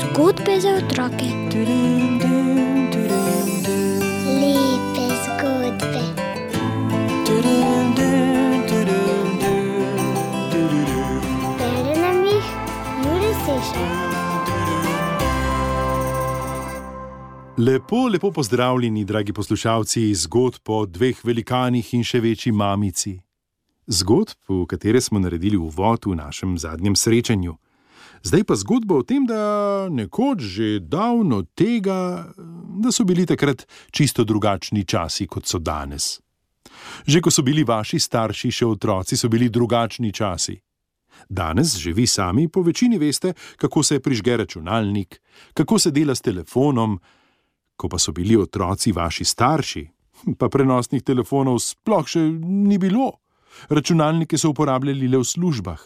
Zgodbe za otroke. Lepe zgodbe. Bere nam jih Juri Sešar. Lepo, lepo pozdravljeni, dragi poslušalci, zgodb o dveh velikanih in še večji mamici. Zgodb, v katere smo naredili uvod v našem zadnjem srečanju. Zdaj pa zgodba o tem, da nekoč že davno tega, da so bili takrat čisto drugačni časi, kot so danes. Že ko so bili vaši starši še otroci, so bili drugačni časi. Danes že vi sami po večini veste, kako se prižge računalnik, kako se dela s telefonom, ko pa so bili otroci vaši starši, pa prenosnih telefonov sploh še ni bilo. Računalnike so uporabljali le v službah,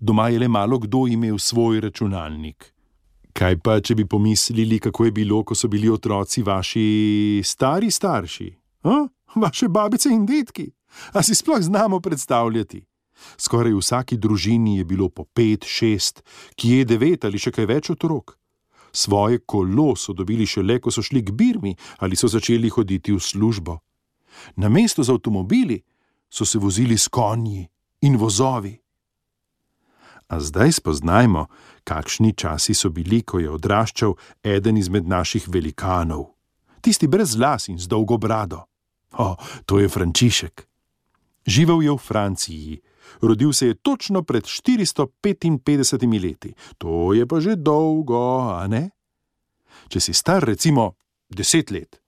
doma je le malo kdo imel svoj računalnik. Kaj pa, če bi pomislili, kako je bilo, ko so bili otroci vaši stari starši, a? vaše babice in detki? A si sploh znamo predstavljati? Skoraj v vsaki družini je bilo po pet, šest, ki je devet ali še kaj več otrok. Svoje kolo so dobili šele, ko so šli k birmi ali so začeli hoditi v službo. Na mesto z avtomobili so se vozili s konji in vozovi. A zdaj spoznajmo, kakšni časi so bili, ko je odraščal eden izmed naših velikanov, tisti brez las in z dolgo brado. O, to je Frančišek. Živel je v Franciji, rodil se je točno pred 455 leti, to je pa že dolgo, a ne? Če si star recimo deset let,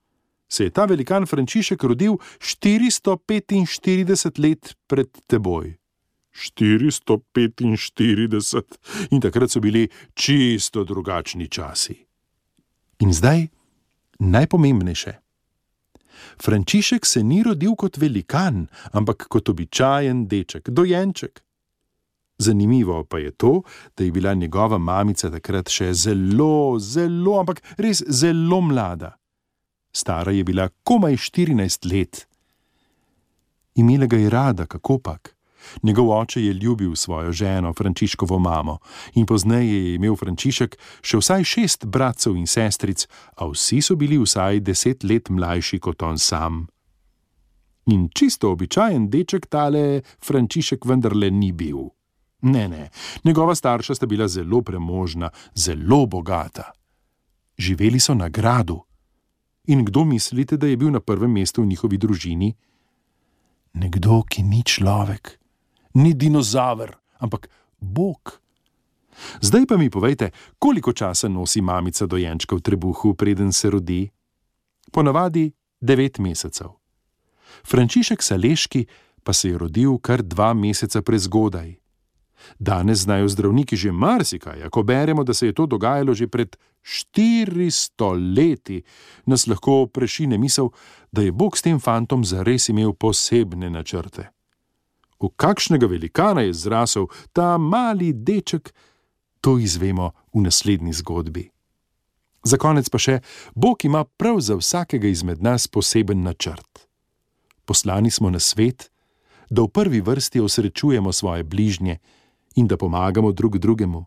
se je ta velikan Frančišek rodil 445 let pred teboj. 445 in takrat so bili čisto drugačni časi. In zdaj najpomembnejše. Frančišek se ni rodil kot velikan, ampak kot običajen deček, dojenček. Zanimivo pa je to, da je bila njegova mamica takrat še zelo, zelo, ampak res zelo mlada. Stara je bila komaj 14 let. Imela ga je rada, kako pak. Njegov oče je ljubil svojo ženo, Frančiškovo mamo, in pozneje je imel Frančišek še vsaj šest bratov in sestric, a vsi so bili vsaj deset let mlajši kot on sam. In čisto običajen deček tale Frančišek vendarle ni bil. Ne, ne, njegova starša sta bila zelo premožna, zelo bogata. Živeli so na gradu. In kdo mislite, da je bil na prvem mestu v njihovi družini? Nekdo, ki ni človek ni dinozaver, ampak Bog. Zdaj pa mi povejte, koliko časa nosi mamica dojenčka v trebuhu, preden se rodi? Ponavadi devet mesecev. Frančišek Saleški pa se je rodil kar dva meseca prezgodaj. Danes znajo zdravniki že marsikaj, ko beremo, da se je to dogajalo že pred 400 leti, nas lahko prešine misel, da je Bog s tem fantom zares imel posebne načrte v kakšnega velikana je zrasel ta mali deček, to izvemo v naslednji zgodbi. Za konec pa še, Bog ima prav za vsakega izmed nas poseben načrt. Poslani smo na svet, da v prvi vrsti osrečujemo svoje bližnje in da pomagamo drug drugemu.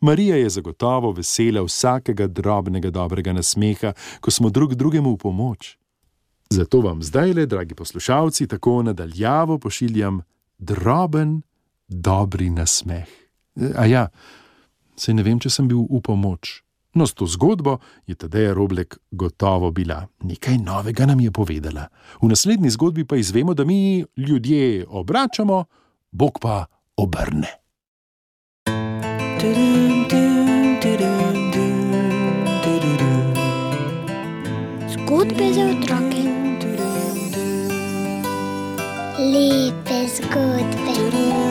Marija je zagotovo vesela vsakega drobnega dobrega nasmeha, ko smo drug drugemu v pomoč. Zato vam zdaj le, dragi poslušalci, tako nadaljavo pošiljam droben, dobri nasmeh. A ja, se ne vem, če sem bil v pomoč. No, s to zgodbo je Tadeja Roblek gotovo bila. Nekaj novega nam je povedala. V naslednji zgodbi pa izvemo, da mi ljudje obračamo, Bog pa obrne. Zgodbe za otroke. Lepe zgodbe.